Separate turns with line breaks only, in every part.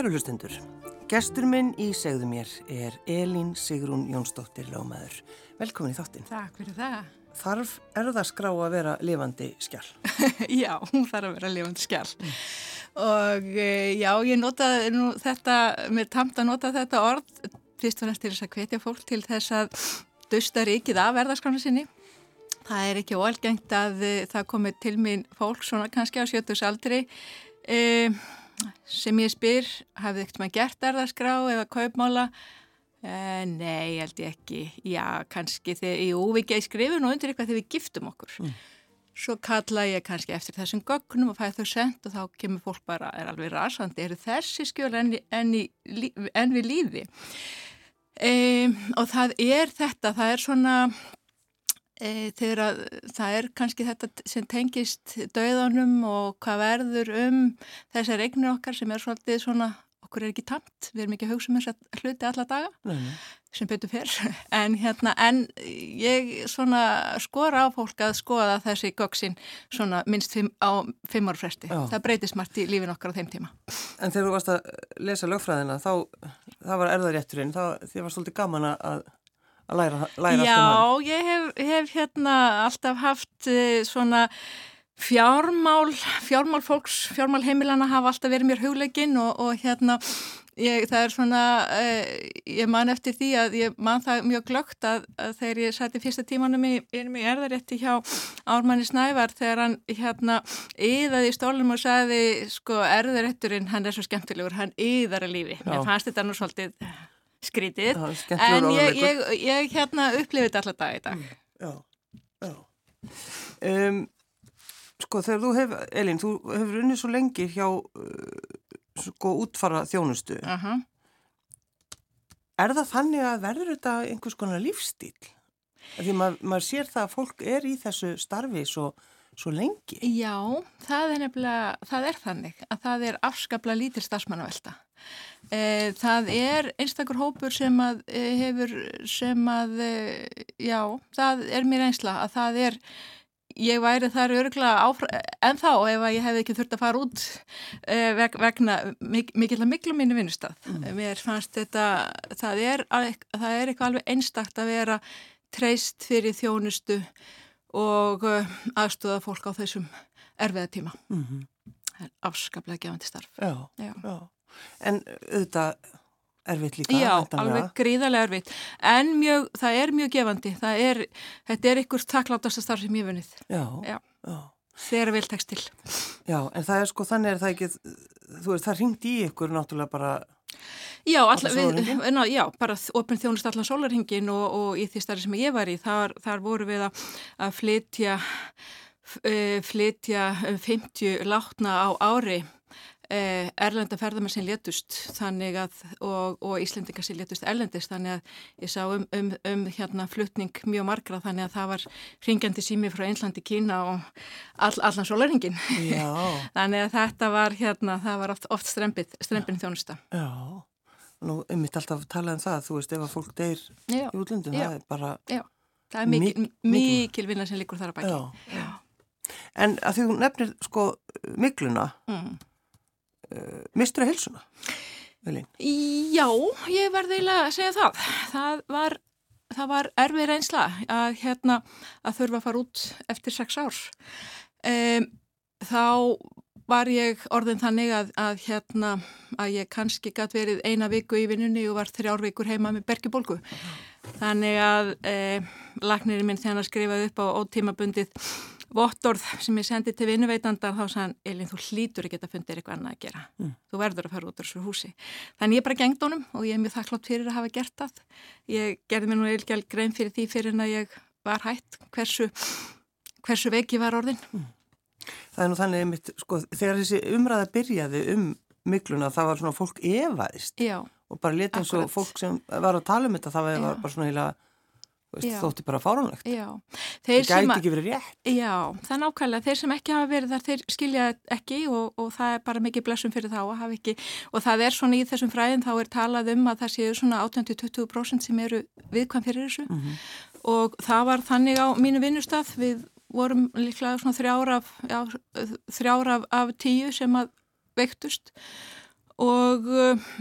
Kæru hlustendur, gestur minn í segðu mér er Elín Sigrún Jónsdóttir Lómaður. Velkomin í þáttinn.
Takk fyrir það.
Þarf erðaskrá að vera lifandi skjál?
já, hún þarf að vera lifandi skjál. Mm. Og eh, já, ég notaði nú þetta, mér tamt að nota þetta orð, fyrst og næst til þess að hvetja fólk til þess að dusta ríkið af erðaskránu sinni. Það er ekki óalgengt að uh, það komi til mín fólk svona kannski á sjötusaldri uh, sem ég spyr, hafið ekkert maður gert erðaskrá eða kaupmála? Uh, nei, held ég ekki. Já, kannski þegar ég úvikið skrifin og undir eitthvað þegar við giftum okkur. Mm. Svo kalla ég kannski eftir þessum gögnum og fæði þau sendt og þá kemur fólk bara, er alveg rasandi, eru þessi skjöl enn, enn, enn við lífi. Um, og það er þetta, það er svona e, þegar að það er kannski þetta sem tengist döðanum og hvað verður um þessar eignir okkar sem er svolítið svona, okkur er ekki tamt, við erum ekki að hugsa um þess að hluti alla daga nei, nei. sem betur fyrr, en hérna en ég svona skora á fólk að skoða þessi göksin svona minnst fimm, á fimm ára fresti, Já. það breytist margt í lífin okkar á þeim tíma.
En þegar þú varst að lesa lögfræðina, þá það var erðarétturinn, þá þið var svolítið gaman að að læra, læra
Já, um ég hef, hef hérna alltaf haft uh, svona fjármál, fjármál fólks, fjármál heimilana hafa alltaf verið mér huglegin og, og hérna ég, það er svona, uh, ég man eftir því að ég man það mjög glögt að, að þegar ég sæti fyrsta tímanum í, í erðarétti hjá Ármanni Snævar þegar hann hérna yðaði í stólum og sagði sko erðarétturinn hann er svo skemmtilegur, hann yðar að lífi. Já. Mér fannst þetta nú svolítið skrítið. En ég, ég, ég hérna upplifið þetta alltaf dag í dag. Mm, Já, já.
Um, Sko þegar þú hefur, Elin, þú hefur unnið svo lengi hjá uh, sko útfara þjónustu uh -huh. Er það þannig að verður þetta einhvers konar lífstíl? Því maður, maður sér það að fólk er í þessu starfi svo, svo lengi.
Já, það er nefnilega, það er þannig að það er afskapla lítil stafsmannavelta E, það er einstakur hópur sem að e, hefur sem að e, já, það er mér einsla að það er ég væri þar öruglega áfra en þá ef ég hef ekki þurft að fara út veg, vegna mik mikill að miklu mínu vinnustaf mm. mér fannst þetta það er, það er eitthvað alveg einstakt að vera treyst fyrir þjónustu og aðstóða fólk á þessum erfiða tíma mm -hmm. afskaplega gefandi starf
Já, já, já en auðvitað erfitt líka.
Já, alveg gríðarlega erfitt, en mjög, það er mjög gefandi, það er, þetta er ykkur takklátasta starf sem ég vunnið.
Já, já. já.
Þegar vel tekst til.
Já, en það er sko, þannig er það ekki, þú veist, það ringt í ykkur náttúrulega bara...
Já, alla, við, ná, já, bara ofin þjónust allan sólarhingin og, og í því starfi sem ég var í, þar, þar voru við að, að flytja, uh, flytja 50 látna á ári. Eh, erlenda ferðarmenn sem létust þannig að, og, og Íslendingar sem létust erlendist þannig að ég sá um, um, um hérna fluttning mjög margra þannig að það var ringjandi sími frá Einlandi Kína og all, allan sólaringin þannig að þetta var hérna, það var oft, oft strempið, strempin þjónusta.
Já, nú um mitt alltaf talað um það, þú veist ef að fólk deyr í útlundum, það er bara
Já, það er mikil, mikil vinna sem líkur þar að bækja Já, já.
En að því þú nefnir sko mikluna mm uh, mistur að hilsuna?
Já, ég verði að segja það. Það var, það var erfið reynsla að, hérna, að þurfa að fara út eftir sex ár. Um, þá var ég orðin þannig að, að, hérna, að ég kannski gæti verið eina viku í vinnunni og var þrjár vikur heima með bergibólgu. Þannig að eh, lagnirinn minn hann skrifaði upp á ótímabundið vottorð sem ég sendi til vinnuveitandar þá sann, Elin, þú hlýtur ekki að funda eitthvað annað að gera. Mm. Þú verður að fara út á þessu húsi. Þannig ég bara gengd honum og ég er mjög þakklátt fyrir að hafa gert það. Ég gerði mér nú eilgjál grein fyrir því fyrir en að ég var hætt hversu, hversu ég var orðin. Mm.
Það er nú þannig einmitt, sko, þegar þessi umræða byrjaði um mikluna það var svona fólk evaðist
Já,
og bara leta eins og fólk sem var að tala um þetta það var bara svona heila Veist, þótti bara fáránlegt. Það gæti ekki verið rétt.
Já, það er nákvæmlega, þeir sem ekki hafa verið þar þeir skilja ekki og, og það er bara mikið blessum fyrir þá að hafa ekki og það er svona í þessum fræðin þá er talað um að það séu svona 80-20% sem eru viðkvæm fyrir þessu. Mm -hmm. og það var þannig á mínu vinnustaf við vorum líklega svona þrjára af, þrjár af, af tíu sem að veiktust. Og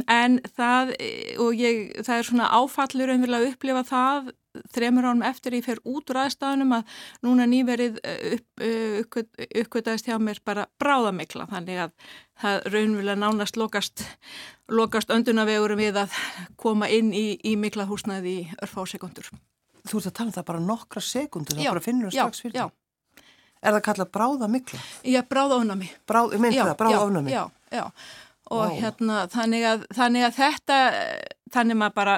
en það og ég, það er svona áfallur að upplifa það þremur ánum eftir ég fer út úr aðstæðunum að núna nýverið upp, uppkvitaðist hjá mér bara bráðamikla þannig að það raunverulega nánast lokast, lokast öndunavegurum við að koma inn í, í mikla húsnaði í örfá sekundur.
Þú ert að tala um það bara nokkra sekundur, það
já,
bara finnur það strax fyrir
já,
það. Er það kallað bráðamikla?
Já, bráðofnami.
Bráð, ég myndi það, bráðofnami.
Já, já, og Ó. hérna þannig að, þannig að þetta þannig maður bara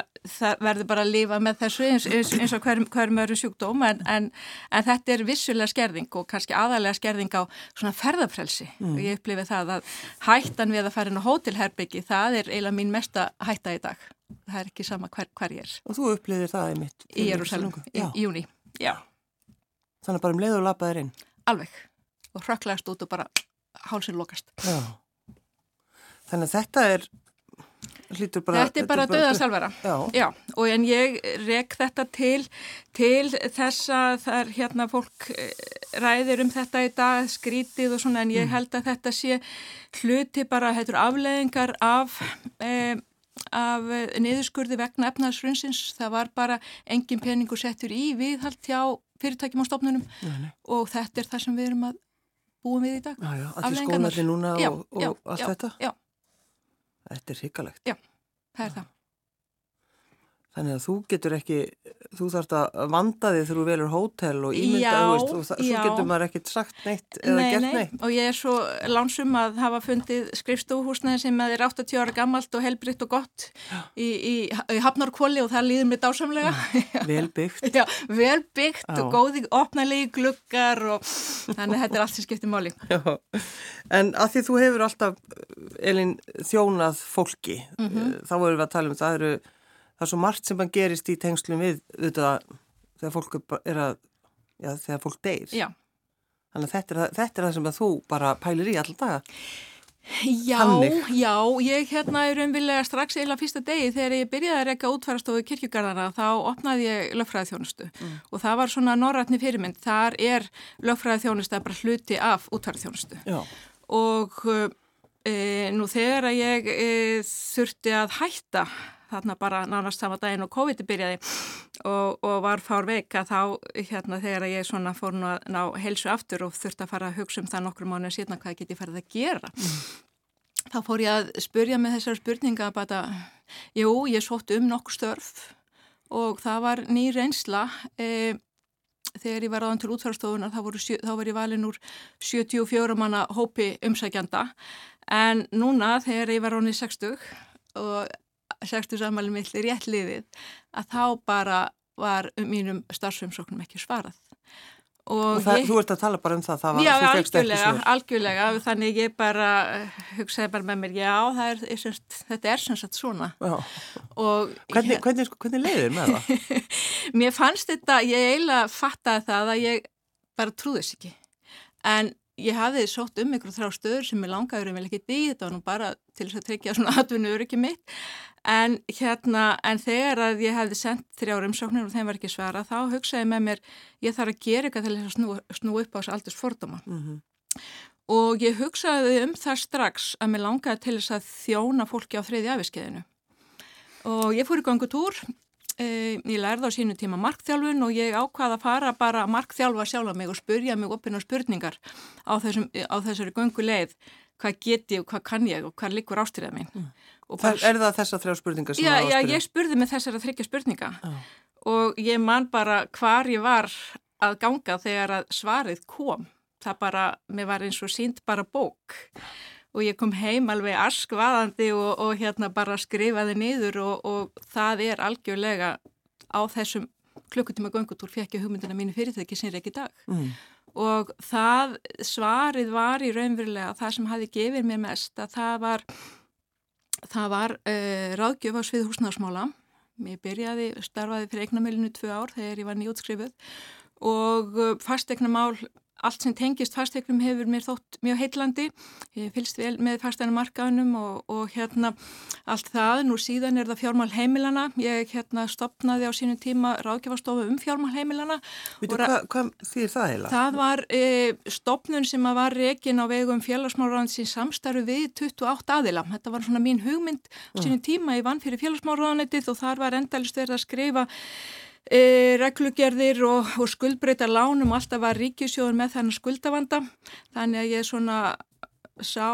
verður bara að lifa með þessu eins, eins, eins og hverjum hver öðru sjúkdóm en, en, en þetta er vissulega skerðing og kannski aðalega skerðing á svona ferðarfrelsi mm. og ég upplifi það að hættan við að fara inn á hótelherbyggi það er eiginlega mín mesta hætta í dag. Það er ekki sama hver, hver ég er.
Og þú upplifir það einmitt
Í Jérúsalm, í, í júni Já.
Þannig bara um leið og lapaðir inn.
Alveg. Og hrökklast út og bara hálsinn lokast.
Já Þannig að þetta er
Bara, þetta er bara döðasalvara Já, og en ég rek þetta til til þess að það er hérna fólk eh, ræðir um þetta í dag, skrítið og svona en ég mm. held að þetta sé hluti bara, hættur afleðingar af eh, af niðurskurði vegna efnaðsfrunnsins það var bara engin peningur settur í viðhald hjá fyrirtækjum á stofnunum Nei. og þetta er það sem við erum að búum við í dag.
Já, já, allir skónalli núna
já,
og, og
já,
allt
já,
þetta.
Já
Þetta er higgalegt.
Já, það er það.
Þannig að þú getur ekki, þú þarfst að vanda þig þú velur hótel og ímynda,
já,
veist, og það, svo getur maður ekkert sagt neitt eða
nei,
gert
nei.
neitt.
Og ég er svo lánsum að hafa fundið skrifstúhúsnaði sem er 80 ára gammalt og helbritt og gott í, í, í Hafnarkvóli og það líður mér dásamlega.
Vel byggt.
Já, vel byggt já. og góði opnalegi gluggar og þannig að þetta er allt sem skiptir máli.
Já, en að því þú hefur alltaf, Elin, þjónað fólki, mm -hmm. þá erum við að tala um það eru það er svo margt sem mann gerist í tengslum við þetta þegar fólk er að já, þegar fólk deyr
já.
þannig að þetta er, þetta er það sem þú bara pælir í alltaf
Já, Hannig. já, ég hérna er umvillega strax eila fyrsta degi þegar ég byrjaði að reyka útfærastofu kirkjugarðana þá opnaði ég lögfræði þjónustu mm. og það var svona norrætni fyrirmynd, þar er lögfræði þjónustu bara hluti af útfæraði þjónustu
já.
og e, nú þegar að ég e, þurfti að hætta þarna bara nánast sama daginn og COVID byrjaði og, og var fár veika þá hérna þegar ég svona fór nú að ná helsu aftur og þurfti að fara að hugsa um það nokkru mánu síðan hvað ég farið að gera. Þá fór ég að spurja með þessar spurninga að bara, jú, ég sótt um nokkur störf og það var ný reynsla e, þegar ég var aðan til útfærastofunar þá, þá var ég valin úr 74 manna hópi umsækjanda en núna þegar ég var ánið 60 og 60 samanlega mill rétt liðið að þá bara var mínum starfsumsóknum ekki svarað.
Og, og það, ég, þú ert að tala bara um það, það var,
já, algjörlega, algjörlega, þannig ég bara hugsaði bara með mér, já, er, semst, þetta er sem sagt svona.
Hvernig, ég, hvernig, hvernig leiðir með það?
mér fannst þetta, ég eiginlega fattaði það að ég bara trúðis ekki, en ég hafði sótt um ykkur þrá stöður sem ég langaður um vel ekki því, þetta var nú bara til þess að tryggja svona atvinnu öryggi mitt. En hérna, en þegar að ég hefði sendt þrjára umsóknir og þeim var ekki svara þá hugsaði með mér, ég þarf að gera eitthvað til þess að snú, snú upp á þessu aldurs fordóma. Mm -hmm. og ég hugsaði um það strax að mér langaði til þess að þjóna fólki á þriði afiskeiðinu og ég fór í gangutúr ég lærði á sínu tíma markþjálfun og ég ákvaða að fara bara að markþjálfa sjálf mig og spurja mig opinn á spurningar á, þessum, á þessari gönguleið hvað get ég og hvað kann ég og hvað likur ástyrðað mín mm.
bara, Er það þessar þrjá spurningar sem
já, það ástyrðað? Já, ég spurði með þessara þryggja spurninga ah. og ég man bara hvar ég var að ganga þegar að svarið kom það bara, mér var eins og sínt bara bók og ég kom heim alveg askvaðandi og, og hérna bara skrifaði niður og, og það er algjörlega á þessum klukkutíma göngutúr fekk ég hugmyndina mínu fyrirtæki sem er ekki dag. Mm. og það svarið var í raunverulega það sem hafi gefið mér mest að það var það var uh, ráðgjöf á svið húsnarsmála ég byrjaði, starfaði fyrir eignamilinu tvö ár þegar ég var nýjútskrifuð og uh, fastegna mál allt sem tengist fastegnum hefur mér þótt mjög heitlandi. Ég fylgst vel með fasteignarmarkaðunum og, og hérna allt það. Nú síðan er það fjármál heimilana. Ég hérna stopnaði á sínum tíma ráðgjafastofu um fjármál heimilana.
Vitu, hvað hva, þýr það heila?
Það var e, stopnun sem var rekin á vegum félagsmáraðansins samstarfi við 28 aðila. Þetta var svona mín hugmynd á sínum mm. tíma. Ég vann fyrir félagsmáraðanetið og þar var endalist verið að skrifa E, reglugerðir og, og skuldbreyta lánum. Alltaf var ríkisjóður með þennan skuldavanda. Þannig að ég svona sá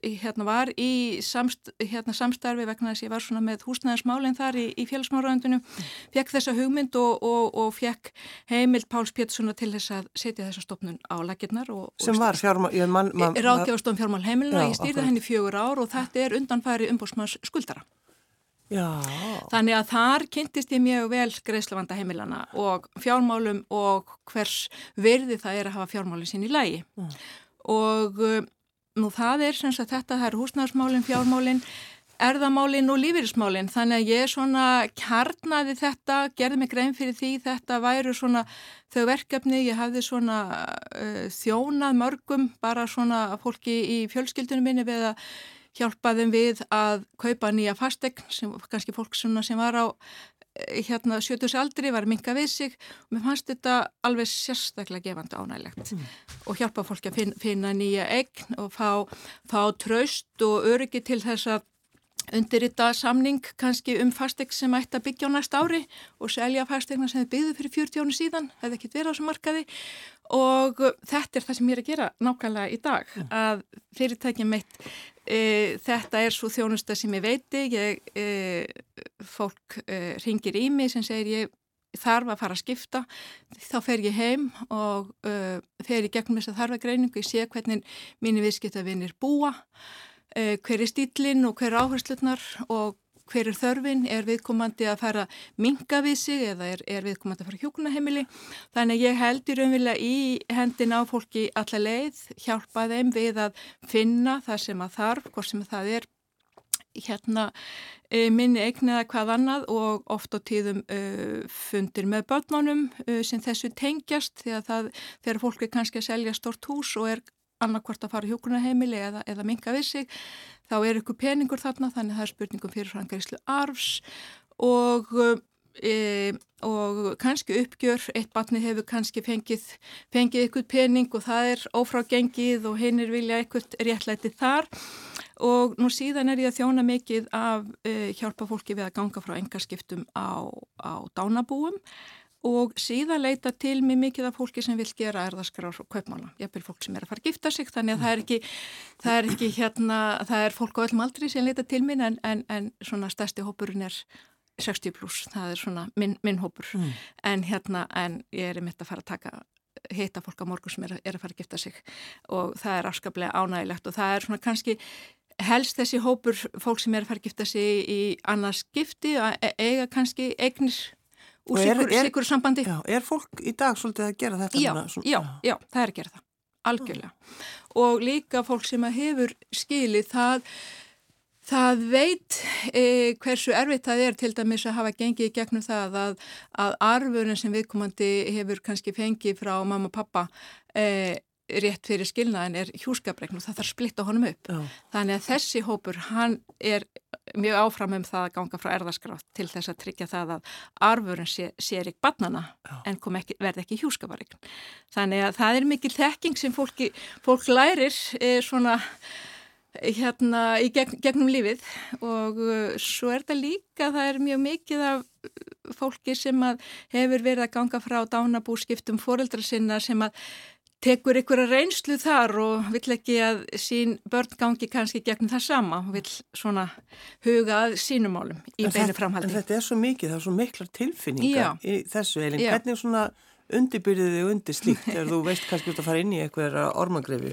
hérna var í samst, hérna, samstarfi vegna þess að ég var svona með húsnæðarsmálinn þar í, í félagsmáraðundinu fekk þessa hugmynd og, og, og fekk heimild Páls Péturssona til þess að setja þessa stopnun á lakirnar
sem var fjármál
ráðgjafastofn fjármál heimilina, ég stýrði henni fjögur ár og þetta er undanfæri umbúrsmanns skuldara
Já.
Þannig að þar kynntist ég mjög vel greiðslavanda heimilana og fjármálum og hvers verði það er að hafa fjármálinn sín í lægi. Mm. Og uh, nú það er sem sagt þetta, það er húsnæðarsmálinn, fjármálinn, erðamálinn og lífeyrismálinn. Þannig að ég svona kjarnaði þetta, gerði mig grein fyrir því þetta væru svona þau verkefni, ég hafði svona uh, þjónað mörgum, bara svona fólki í fjölskyldunum minni við að hjálpaðum við að kaupa nýja fastegn sem kannski fólk sem var á eh, hérna 70 aldri var minka við sig. Og mér fannst þetta alveg sérstaklega gefandi ánægilegt mm. og hjálpa fólki að finna, finna nýja egn og fá, fá tröst og öryggi til þess að undirrita samning kannski um fastegn sem ætti að byggja á næst ári og selja fastegna sem þið byggðu fyrir 40 áni síðan, hefði ekkert verið á þessu markaði. Og þetta er það sem ég er að gera nákvæmlega í dag, að fyrirtækjum mitt E, þetta er svo þjónusta sem ég veiti, ég, e, fólk e, ringir í mig sem segir ég þarf að fara að skipta, þá fer ég heim og fer ég gegnum þess að þarfa greiningu, ég sé hvernig mínir viðskiptavinir búa, hver er stílinn og hver er áherslunar og hver er þörfin, er viðkomandi að fara minga við sig eða er, er viðkomandi að fara hjókunaheimili. Þannig ég held í raunverulega í hendin á fólki alla leið, hjálpa þeim við að finna það sem að þarf, hvort sem það er hérna e, minni eigniða hvað annað og oft á tíðum uh, fundir með börnunum uh, sem þessu tengjast að það, þegar fólk er kannski að selja stort hús og er annarkvort að fara hjókunaheimili eða, eða minga við sig þá er ykkur peningur þarna þannig að það er spurningum fyrir frangærislu arfs og, e, og kannski uppgjör, eitt batni hefur kannski fengið, fengið ykkur pening og það er ófrágengið og hinn er vilja ykkur réttlæti þar. Og nú síðan er ég að þjóna mikið af e, hjálpa fólki við að ganga frá engarskiptum á, á dánabúum og síðan leita til mjög mikið af fólki sem vil gera erðaskrár og kaupmála. Vil fólk sem er að fara að gifta sig þannig að það er ekki, það er ekki hérna, það er fólk á öllum aldri sem leita til minn en, en, en svona stærsti hópurinn er 60 pluss, það er svona minn, minn hópur mm. en hérna, en ég er mitt að fara að taka heita fólk á morgun sem er, er að fara að gifta sig og það er afskaplega ánægilegt og það er svona kannski helst þessi hópur fólk sem er að fara að gifta sig í annars gifti að e, eiga kannski eignir úr sikur, sambandi.
Já, er fólk í dag svolítið að gera þetta?
Já, svona, já, já, það er að gera það, algjörlega. Og líka fólk sem hefur skilið það, það veit e, hversu erfitt það er til dæmis að hafa gengið gegnum það að, að arfurinn sem viðkomandi hefur kannski fengið frá mamma og pappa e, rétt fyrir skilnaðin er hjúskapregn og það þarf að splitta honum upp. Já. Þannig að þessi hópur, hann er mjög áfram um það að ganga frá erðaskrátt til þess að tryggja það að arfurinn sé, sér ekki barnana Já. en ekki, verði ekki hjúskaparegn. Þannig að það er mikil þekking sem fólki, fólk lærir eh, svona hérna í gegn, gegnum lífið og uh, svo er þetta líka, það er mjög mikið af fólki sem hefur verið að ganga frá dánabúskiptum fóreldra sinna sem að tekur ykkur að reynslu þar og vill ekki að sín börn gangi kannski gegn það sama og vill svona huga að sínumálum í en beinu framhaldi.
En þetta er svo mikið, það er svo miklar tilfinningar Já. í þessu eilin. Hvernig svona undirbyrðið þig undir slíkt þegar þú veist kannski út að fara inn í eitthvað ormangrefi?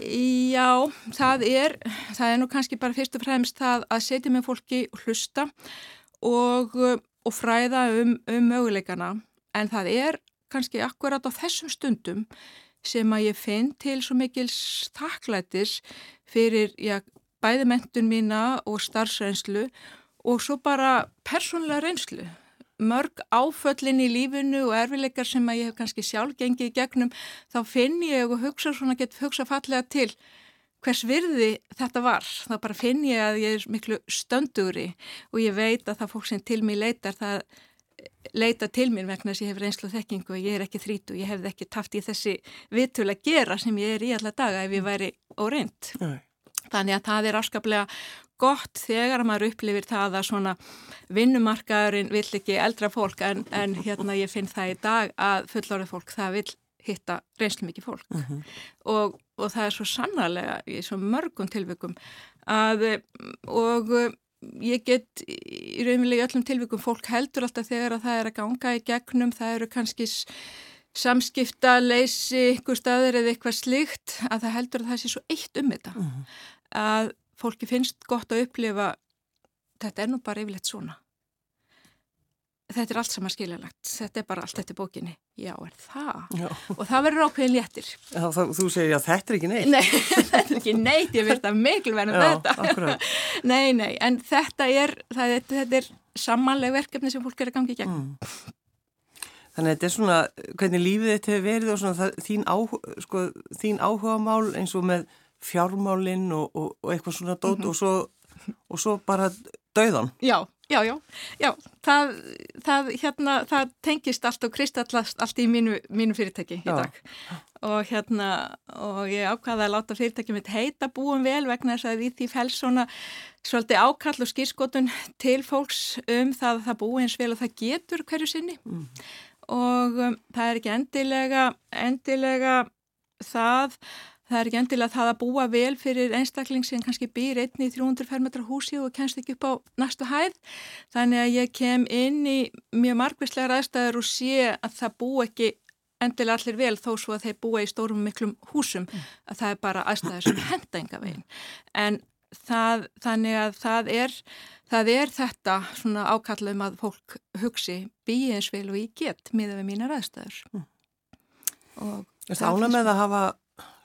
Já, það er, það er nú kannski bara fyrst og fremst það að setja með fólki hlusta og, og fræða um, um möguleikana en það er kannski akkurat á þessum stundum sem að ég finn til svo mikil staklætis fyrir já, bæði mentun mína og starfsreynslu og svo bara persónlega reynslu mörg áföllin í lífinu og erfileikar sem að ég hef kannski sjálf gengið í gegnum, þá finn ég og hugsa svona, get hugsa fallega til hvers virði þetta var. Þá bara finn ég að ég er miklu stöndugri og ég veit að það fólk sem til mig leitar, það leita til mér vegna þess að ég hef reynslu þekkingu og ég er ekki þrítu, ég hef ekki taft í þessi vitul að gera sem ég er í alla daga ef ég væri óreind. Þannig að það er afskaplega gott þegar maður upplifir það að svona vinnumarkaðurinn vill ekki eldra fólk en, en hérna ég finn það í dag að fullorðið fólk það vill hitta reynslu mikið fólk uh -huh. og, og það er svo sannarlega í svo mörgum tilvikum að og ég get í raunilegi öllum tilvikum fólk heldur alltaf þegar að það er að ganga í gegnum, það eru kannski samskipta, leysi, ykkur staður eða eitthvað slikt að það heldur að það sé svo eitt um þetta uh mhm. -huh. að fólki finnst gott að upplifa þetta er nú bara yfirleitt svona þetta er allt saman skiljanlegt, þetta er bara allt eftir bókinni, já er það? Já. og það verður ákveðin léttir.
Já, það, Þú segir að þetta er ekki neitt.
Nei, þetta er ekki neitt, ég verð það mikil verðan þetta. Nei, nei, en þetta er það, þetta er samanleg verkefni sem fólk er að gangi í gegn. Mm.
Þannig að þetta er svona hvernig lífið þetta hefur verið og svona það, þín, áhuga, sko, þín áhuga mál eins og með fjármálinn og, og, og eitthvað svona dót mm -hmm. og, svo, og svo bara dauðan
Já Já, já, já, það, það, hérna, það tengist allt og kristallast allt í mínu, mínu fyrirtæki í dag já. og hérna og ég ákvaði að láta fyrirtæki mitt heita búum vel vegna þess að því því fæls svona svolítið ákall og skýrskotun til fólks um það að það búi eins vel og það getur hverju sinni mm. og um, það er ekki endilega, endilega það Það er ekki endilega það að búa vel fyrir einstakling sem kannski býr einni í 300 fermetra húsi og kennst ekki upp á næstu hæð. Þannig að ég kem inn í mjög margvíslegar aðstæður og sé að það bú ekki endilega allir vel þó svo að þeir búa í stórum miklum húsum. Mm. Að það er bara aðstæður sem henda enga veginn. En það, þannig að það er, það er þetta svona ákallum að fólk hugsi býi eins vel og ég get miða við mínar aðstæður. Mm.
Er það ána með að hafa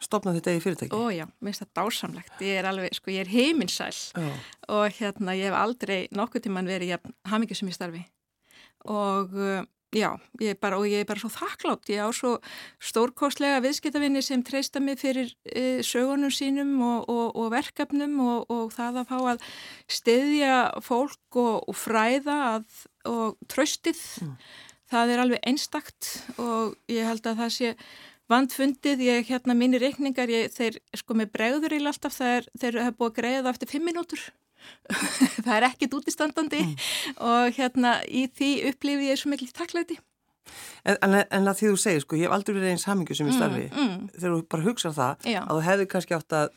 stopna þetta í fyrirtæki?
Ó já, mér finnst það dásamlegt. Ég er alveg, sko, ég er heiminsæl já. og hérna, ég hef aldrei nokkuð tíman verið hafmyggjum sem ég starfi og uh, já, ég er bara, og ég er bara svo þakklátt. Ég á svo stórkostlega viðskiptavinni sem treysta mig fyrir uh, sögunum sínum og, og, og verkefnum og, og það að fá að stiðja fólk og fræða að, og tröstið. Mm. Það er alveg einstakt og ég held að það sé vandfundið, ég hérna mínir reikningar, ég, þeir sko með bregður í alltaf, er, þeir hafa búið að greiða það eftir fimm minútur það er ekkit útistandandi mm. og hérna í því upplifi ég svo mikil takklæti
En, en, en að því þú segir sko, ég hef aldrei verið eins hamingu sem ég starfi, mm, mm. þegar þú bara hugsa það Já. að þú hefði kannski átt að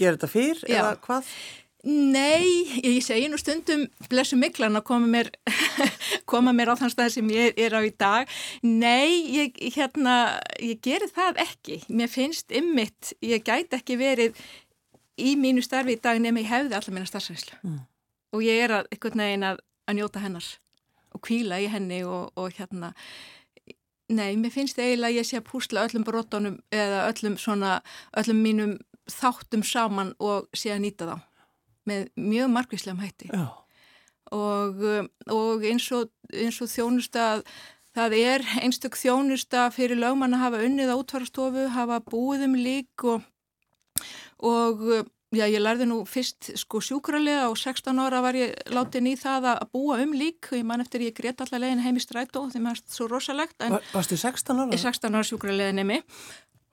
gera þetta fyrr Já. eða hvað?
Nei, ég segi nú stundum blessu miklan að koma mér, koma mér á þann stað sem ég er á í dag. Nei, ég, hérna, ég gerir það ekki. Mér finnst ymmit, ég gæti ekki verið í mínu starfi í dag nefnum ég hefði allar minna starfsæslu. Mm. Og ég er að, einhvern veginn að, að njóta hennar og kvíla í henni og, og hérna, nei, mér finnst eiginlega að ég sé að púsla öllum brotunum eða öllum svona, öllum mínum þáttum saman og sé að nýta þá með mjög margvíslegum hætti. Og, og eins og, eins og þjónusta það er einstök þjónusta fyrir lögmann að hafa unnið á útvarstofu, hafa búið um lík og, og já, ég lærði nú fyrst sko sjúkralega og 16 ára var ég látin í það að búa um lík. Og ég man eftir ég greitt allar legin heim í strætó því maður er svo rosalegt
Var, Varstu 16 ára?
16 ára sjúkralega nemi. og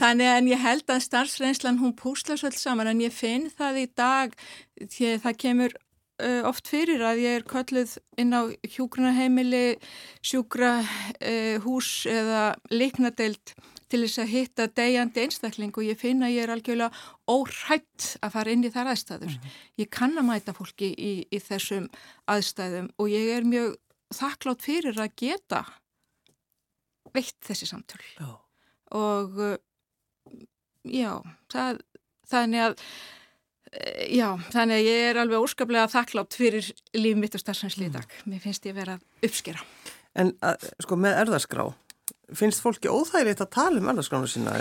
þannig
en ég held að starfsreynslan hún púsla svolítið saman en ég finn það í dag því það kemur uh, oft fyrir að ég er kölluð inn á hjúgrunaheimili sjúkrahús uh, eða liknadeild til þess að hitta degjandi einstakling og ég finna að ég er algjörlega órætt að fara inn í þar aðstæður. Mm -hmm. Ég kann að mæta fólki í, í þessum aðstæðum og ég er mjög þakklátt fyrir að geta veitt þessi samtöl já. og uh, já, það, þannig að uh, já, þannig að ég er alveg óskaplega þakklátt fyrir líf mitt og starfshanslið í mm. dag. Mér finnst ég verið að uppskera.
En að, sko með erðaskrá finnst fólki óþægilegt að tala um erðarskránu sína?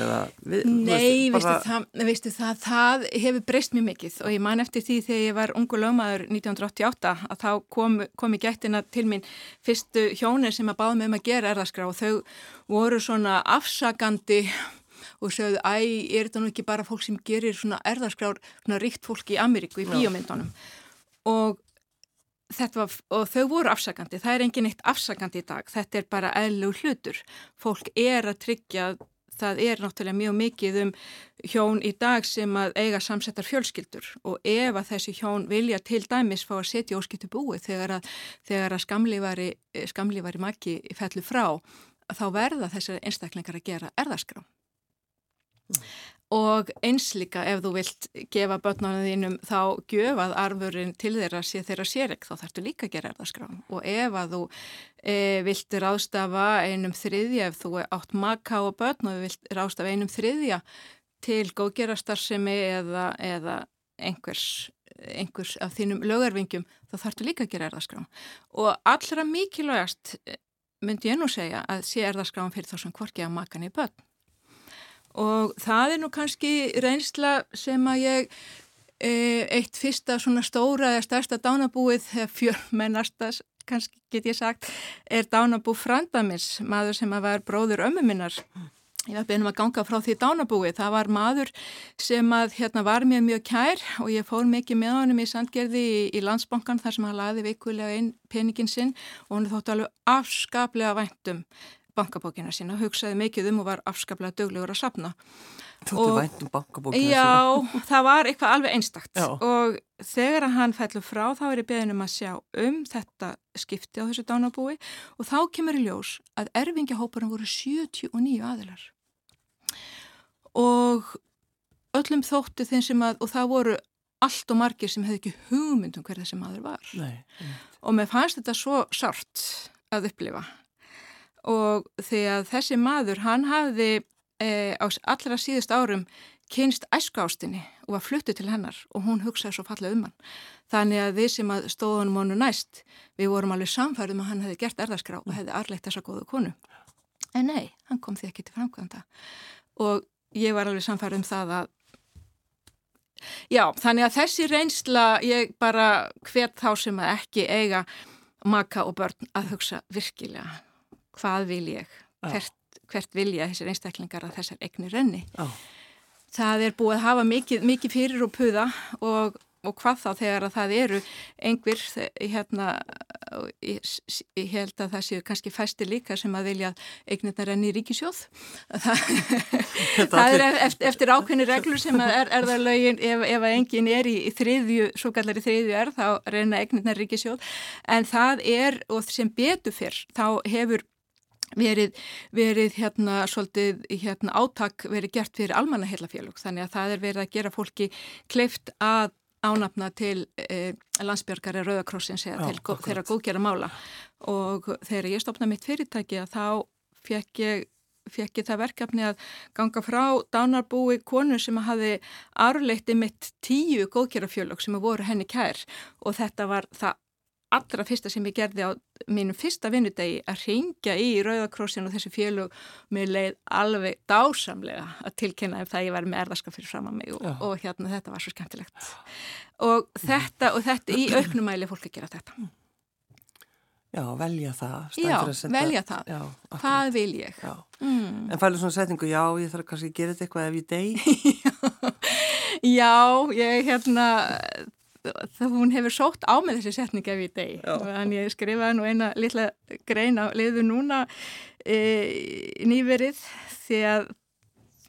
Við, Nei, veistu, bara... það, veistu það, það hefur breyst mjög mikið og ég man eftir því þegar ég var ungu lögmaður 1988 að þá kom, kom í gættina til mín fyrstu hjónir sem að báða með um að gera erðarskrá og þau voru svona afsakandi og sögðu, æ, er þetta nú ekki bara fólk sem gerir svona erðarskrár, svona ríkt fólk í Ameríku í bíómyndunum og Var, og þau voru afsakandi, það er engin eitt afsakandi í dag, þetta er bara eðlu hlutur, fólk er að tryggja það er náttúrulega mjög mikið um hjón í dag sem að eiga samsettar fjölskyldur. Og ef að þessi hjón vilja til dæmis fá að setja óskiptu búi þegar að, þegar að skamlífari, skamlífari maki fellur frá, þá verða þessari einstaklingar að gera erðaskrá. Mm og eins líka ef þú vilt gefa börnunum þínum þá gjöfað arfurinn til þeirra sé þeirra sérek þá þarfstu líka að gera erðaskrán og ef að þú e, vilt rástafa einum þriðja ef þú átt makka og börn og vilt rástafa einum þriðja til góðgerastarðsemi eða, eða einhvers, einhvers af þínum lögarvingjum þá þarfstu líka að gera erðaskrán og allra mikilvægast e, myndi ég nú segja að sé erðaskrán fyrir þá sem hvorki að makkan í börn og það er nú kannski reynsla sem að ég e, eitt fyrsta svona stóra eða stærsta dánabúið, fjörmennasta kannski get ég sagt, er dánabú Frandamins, maður sem var bróður ömmu minnar. Ég var beinum að ganga frá því dánabúið. Það var maður sem að, hérna, var mér mjög kær og ég fór mikið með honum í Sandgerði í, í landsbankan þar sem hann laði vikulega inn peningin sinn og hann þóttu alveg afskaplega væntum bankabókina sína, hugsaði mikið um og var afskaplega döglegur að sapna.
Þú ætti vænt um bankabókina
sína? Já, það var eitthvað alveg einstakt já. og þegar hann fellur frá þá er ég beðin um að sjá um þetta skipti á þessu dánabúi og þá kemur í ljós að erfingjahóparum voru 79 aðilar og öllum þótti þeim sem að, og það voru allt og margir sem hefði ekki hugmynd um hver þessi maður var
Nei,
og mér fannst þetta svo sárt að upplifa og því að þessi maður hann hafði e, á allra síðust árum kynst æsku-ástinni og var fluttu til hennar og hún hugsaði svo falla um hann. Þannig að við sem að stóðunum honu næst, við vorum alveg samfærið með um að hann hefði gert erðarskrá og hefði arleitt þessa góðu konu. En nei, hann kom því ekki til framkvæmda og ég var alveg samfærið um það að já, þannig að þessi reynsla ég bara hvert þá sem að ekki eiga maka og börn að hugsa virkilega hvað vil ég, hvert, hvert vil ég þessir einstaklingar að þessar eignir renni.
Já.
Það er búið að hafa mikið, mikið fyrir og puða og, og hvað þá þegar að það eru einhver, hérna, ég, ég held að það séu kannski fæsti líka sem að vilja eignirna renni í ríkisjóð. Það, það er eftir, eftir ákveðni reglur sem er, er lögin ef, ef að enginn er í, í þriðju, svo kallar í þriðju er þá renna eignirna ríkisjóð en það er og sem betur fyrr þá hefur verið, verið hérna svolítið hérna átak verið gert fyrir almannaheilafélug þannig að það er verið að gera fólki kleift að ánafna til eh, landsbjörgari Rauðakrossins eða til gó, þeirra góðgjara mála og þegar ég stopnaði mitt fyrirtæki að þá fekk ég fekk ég það verkefni að ganga frá dánarbúi konu sem hafi arleiti mitt tíu góðgerafjölög sem voru henni kær. Og þetta var það allra fyrsta sem ég gerði á mínum fyrsta vinnudegi að ringja í Rauðakrossin og þessi félug með leið alveg dásamlega að tilkynna ef það ég var með erðarskap fyrir fram að mig og, og hérna þetta var svo skemmtilegt. Og þetta og þetta í auknumæli fólk að gera þetta.
Já, velja það
Já, velja það, já, hvað vil ég?
Mm. En fælur svona setningu, já, ég þarf kannski að gera þetta eitthvað ef ég
deg Já, ég hérna það hún hefur sótt á með þessi setning ef ég degi þannig ég skrifaði nú eina litla grein á liðu núna e, nýverið því að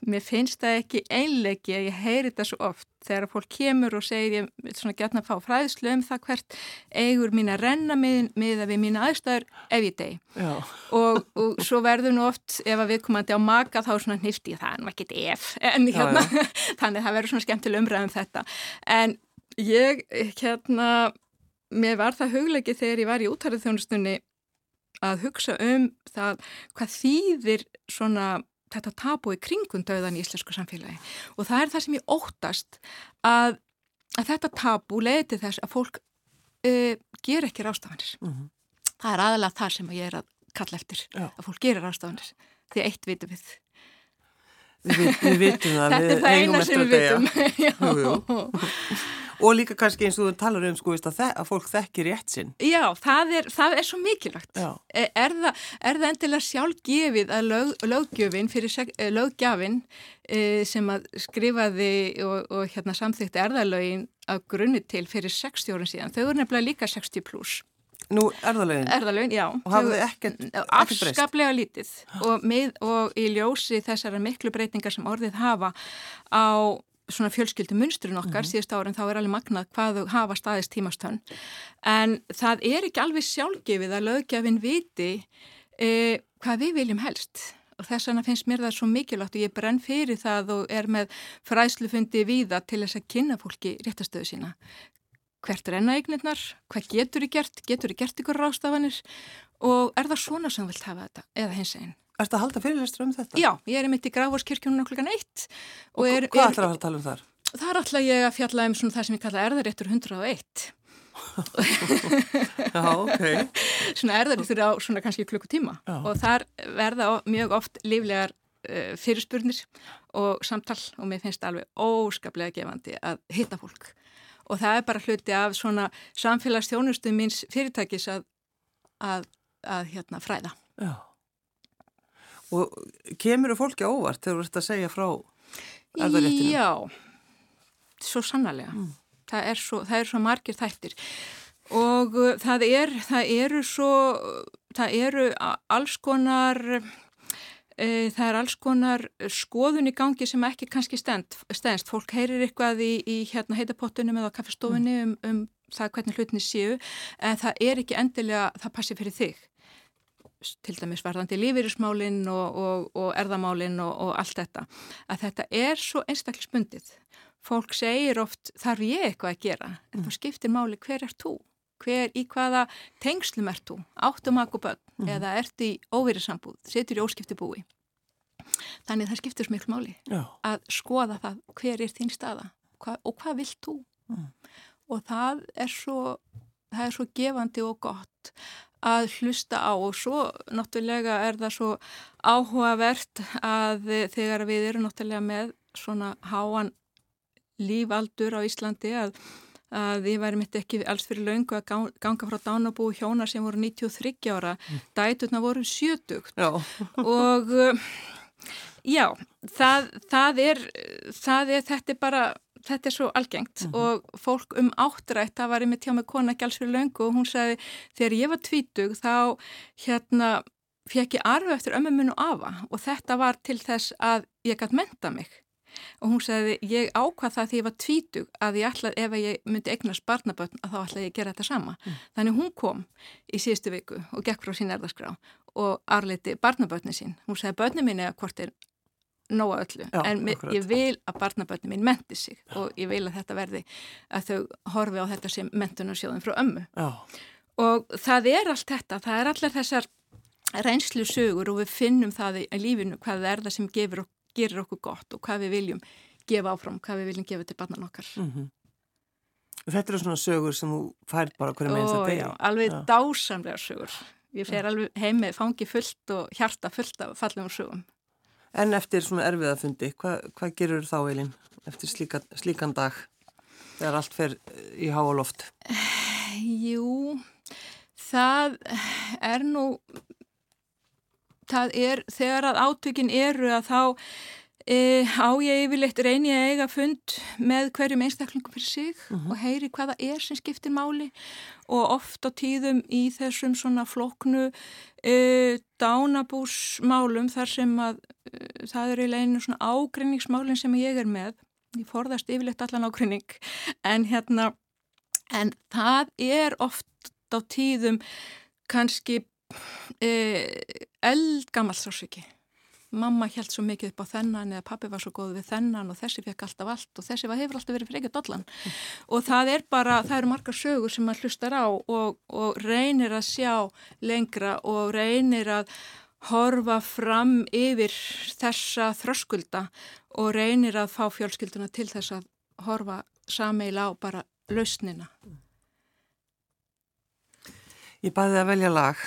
mér finnst það ekki einlegi að ég heyri þetta svo oft. Þegar fólk kemur og segir ég vil svona gætna að fá fræðslu um það hvert eigur mín að renna með að við mín aðstæður ef ég degi og, og svo verður nú oft ef að við komandi á maka þá svona nýfti það en maður geti ef en hérna, já, já. þannig að það verður svona skemmtileg umræðum þetta. En Ég, hérna, mér var það hugleiki þegar ég var í útærið þjónustunni að hugsa um það hvað þýðir svona þetta tapu í kringun döðan í íslensku samfélagi og það er það sem ég óttast að, að þetta tapu leiti þess að fólk uh, ger ekki rástafanir. Mm -hmm. Það er aðalega það sem ég er að kalla eftir, Já. að fólk gerir rástafanir. því eitt vitum við.
Við, við vitum það.
Þetta er það eina sem við vitum. jú.
Og líka kannski eins og þú talar um sko að, að fólk þekkir rétt sinn.
Já, það er, það er svo mikilvægt. Er, er, það, er það endilega sjálfgefið að lög, löggjöfin fyrir eh, löggjafin e, sem að skrifaði og, og hérna, samþykti erðalögin að grunni til fyrir 60 árun síðan. Þau eru nefnilega líka 60 pluss.
Nú, erðalögin?
Erðalögin, já.
Og hafðu ekkert breyst?
Afskaplega lítið og, með, og í ljósi þessara miklu breytingar sem orðið hafa á svona fjölskyldu munsturinn okkar mm -hmm. síðust árin þá er alveg magnað hvað þau hafa staðist tímastönn en það er ekki alveg sjálfgefið að lögjafinn viti e, hvað við viljum helst. Og þess vegna finnst mér það svo mikilvægt og ég brenn fyrir það og er með fræslufundi viða til þess að kynna fólki réttastöðu sína. Hvert er ennaeignirnar, hvað getur þið gert? Getur þið gert ykkur rástafanir og er það svona sem vilt hafa þetta eða hins einn
Er þetta að halda fyrirlestur um þetta?
Já, ég er mitt í Grafórskirkjunum klukkan eitt.
Og, og er, hvað ætlar að tala um þar?
Það er alltaf ég að fjalla um það sem ég kalla erðaréttur 101.
Já, ok.
Svona erðaréttur á svona kannski klukkutíma og þar verða mjög oft líflegar uh, fyrirspurnir og samtal og mér finnst það alveg óskaplega gefandi að hitta fólk. Og það er bara hluti af svona samfélagsþjónustu minns fyrirtækis að, að, að hérna, fræða.
Já. Og kemur þú fólki óvart þegar þú ert að segja frá erðaréttinu?
Já, svo sannarlega. Mm. Það, er svo, það er svo margir þættir og uh, það, er, það eru svo, það eru alls konar, e, það er alls konar skoðun í gangi sem ekki kannski stend, stendst. Fólk heyrir eitthvað í, í hérna heitapottunum eða kaffestofunni mm. um, um það hvernig hlutinni séu en það er ekki endilega, það passi fyrir þig til dæmis varðandi lífeyrismálinn og, og, og erðamálinn og, og allt þetta, að þetta er svo einstaklisbundið. Fólk segir oft þarf ég eitthvað að gera, en mm. þá skiptir máli hver er þú? Hver í hvaða tengslum er þú? Áttum akku bönn mm. eða ert í óverið setur í óskipti búi. Þannig það skiptir svo miklu máli Já. að skoða það hver er þín staða hva, og hvað vilt þú? Mm. Og það er svo, það er svo gefandi og gott að hlusta á og svo náttúrulega er það svo áhugavert að þegar við erum náttúrulega með svona háan lífaldur á Íslandi að, að við værim ekki alls fyrir laungu að ganga frá dánabú hjóna sem voru 93 ára, mm. dæturna voru 70
já.
og já, það, það, er, það er, þetta er bara þetta er svo algengt mm -hmm. og fólk um áttrætt, það var einmitt hjá mig kona ekki alls fyrir löngu og hún sagði þegar ég var tvítug þá hérna fekk ég arfu eftir ömmuminn og afa og þetta var til þess að ég gæti menta mig og hún sagði ég ákvað það því ég var tvítug að ég ætlaði ef ég myndi eignast barnabötn að þá ætlaði ég að gera þetta sama mm. þannig hún kom í síðustu viku og gekk frá sín erðaskrá og arleiti barnabötni sín hún sagði bötni mín eða hvort er nóga öllu, Já, en akkurat. ég vil að barnaböndin mín menti sig Já. og ég vil að þetta verði að þau horfi á þetta sem mentunarsjóðum frá ömmu
Já.
og það er allt þetta, það er allar þessar reynslu sögur og við finnum það í lífinu hvað það er það sem gefur, gerir okkur gott og hvað við viljum gefa áfram, hvað við viljum gefa til barnan okkar
mm -hmm. Þetta eru svona sögur sem þú fær bara hverju meins að degja
Alveg dásamlega sögur ég fer alveg heim með fangi fullt og hjarta fullt af fallegum sögum
En eftir svona erfiðafundi, hvað hva gerur þá Eilin eftir slíka, slíkan dag þegar allt fer í háaloft?
Jú, það er nú, það er þegar að átökin eru að þá E, á ég yfirleitt reyni að eiga fund með hverjum einstaklingum fyrir sig uh mhm. -huh. og heyri hvaða er sem skiptir máli og oft á tíðum í þessum svona floknu e, dánabúsmálum þar sem að e, það eru eiginlega einu svona ágrinningsmálin sem ég er með ég forðast yfirleitt allan ágrinning en hérna en það er oft á tíðum kannski eldgammal sásviki mamma held svo mikið upp á þennan eða pappi var svo góð við þennan og þessi fekk alltaf allt og þessi var, hefur alltaf verið frekið dollan. Mm. og það er bara, það eru margar sögur sem maður hlustar á og, og reynir að sjá lengra og reynir að horfa fram yfir þessa þröskulda og reynir að fá fjölskylduna til þess að horfa sameila á bara lausnina.
Ég bæði að velja lag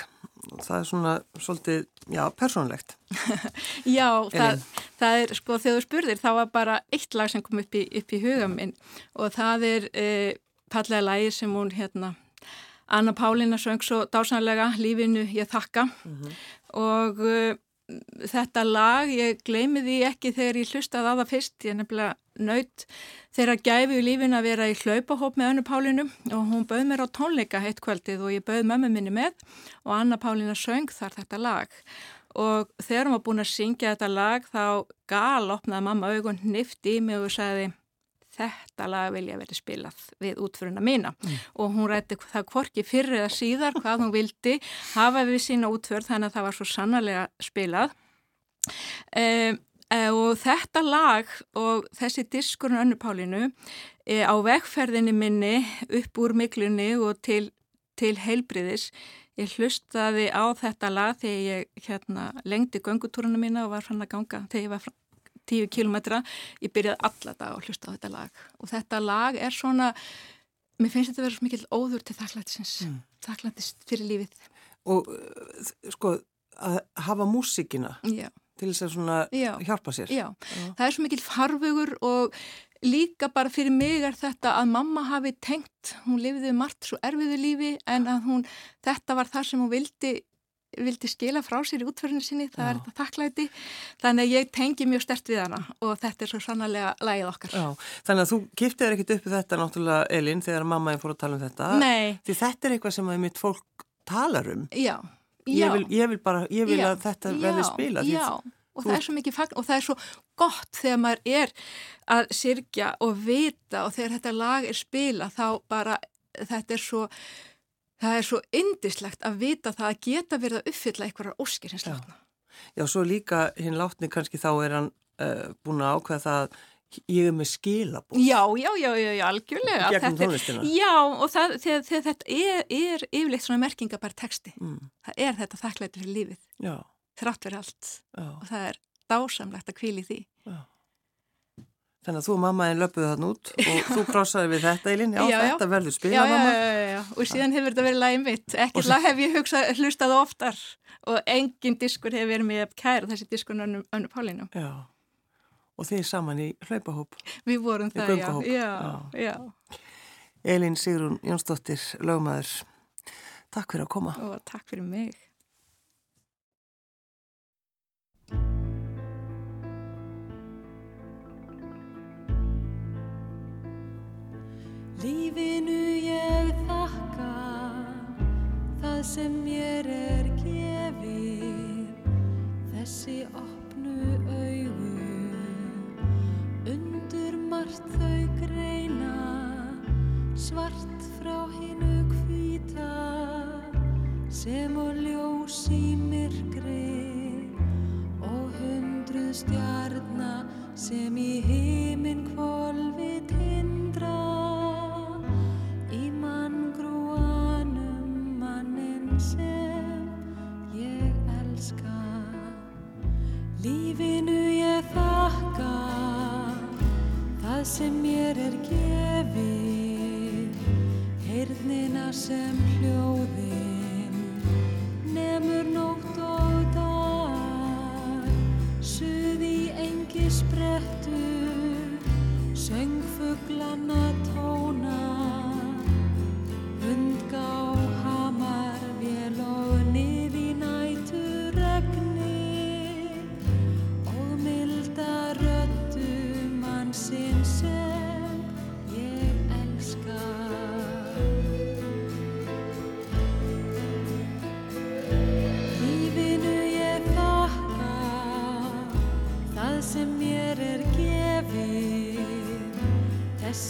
það er svona svolítið, já, persónlegt.
já, það, það er, sko, þegar þú spurðir, þá var bara eitt lag sem kom upp í, upp í huga minn og það er e, pallega lagi sem hún, hérna, Anna Pálina söng svo dásanlega lífinu ég þakka mm -hmm. og uh, þetta lag, ég gleymi því ekki þegar ég hlustaði á það fyrst, ég nefnilega naut þegar gæfi í lífin að vera í hlaupahóp með Anna Pálinu og hún bauð mér á tónleika heitt kvöldið og ég bauð mömmu minni með og Anna Pálina söng þar þetta lag. Og þegar hún var búin að syngja þetta lag þá gal opnaði mamma augun nifti í mig og sagði þetta lag vilja verið spilað við útföruna mína. Mm. og hún rætti það kvorki fyrir eða síðar hvað hún vildi hafa við sína útför þannig að það var svo sannarlega spilað. Um, og þetta lag og þessi diskurinn önnupálinu e, á vegferðinni minni upp úr miklunni og til, til heilbriðis ég hlustaði á þetta lag þegar ég hérna, lengdi göngutúruna mína og var fann að ganga þegar ég var tíu kilómetra, ég byrjaði alla dag að hlusta á þetta lag og þetta lag er svona, mér finnst þetta að vera svo mikil óður til þakklættisins mm. þakklættist fyrir lífið
og uh, sko að hafa músikina Já. Til þess að svona Já. hjálpa sér
Já. það er svo mikil farfugur og líka bara fyrir mig er þetta að mamma hafi tengt, hún lifiði margt svo erfiðu lífi en að hún, þetta var það sem hún vildi vildi skila frá sér í útferðinu sinni, það Já. er þetta þakklæti þannig að ég tengi mjög stert við hana og þetta er svo sannarlega lægið okkar
Já. Þannig að þú giftið er ekkit uppi þetta náttúrulega Elin þegar mammaðin fór að tala um þetta
Nei.
því þetta er eitthvað sem að mitt fólk talar um
Já,
ég vil, ég vil bara, ég vil að þetta verði spila
Já, og það er svo mikið fagn og það er svo gott þegar maður er að sirkja og vita og þegar þetta lag er spila þá bara þetta er svo það er svo indislegt að vita það að geta verið að uppfylla einhverjar óskir hins látna.
Já, svo líka hinn látni kannski þá er hann uh, búin að ákveða það að ég er með skilabóð.
Já, já, já, já, já algjörlega.
Tónlistina.
Já, og það, þegar, þegar þetta er, er yfirleitt svona merkingabær texti. Mm. Það er þetta þakklæti fyrir lífið.
Já.
Þrátt fyrir allt. Já. Og það er dásamlegt að kvíli því. Já.
Þannig að þú og mammaðin löpuðu þann út og þú krásaði við þetta Eilin, já, þetta verður spila mamma.
Já, já, já, og síðan hefur þetta verið lagið mitt, ekkert lag hef ég hugsað, hlustað oftar og engin diskur hefur verið mér kæra þessi diskur önnu, önnu Pálinu.
Já, og þið saman í hlaupahóp.
Við vorum það, já, já, já.
Eilin Sigrun Jónsdóttir, lögmaður, takk fyrir að koma.
Og takk fyrir mig.
Lífinu ég þakka það sem mér er gefið þessi opnu margt þau greina svart frá hinnu hvita sem og ljós í myrkri og hundruð stjarnar sem í heiminn kvolvi tindra. Sem ég elska Lífinu sem mér er gefið Heyrnina sem hljóðin nefnur nótt og dag. Suð í engi sprettu söngfuglanna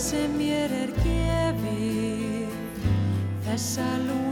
sem ég er gefið. Þessa lúa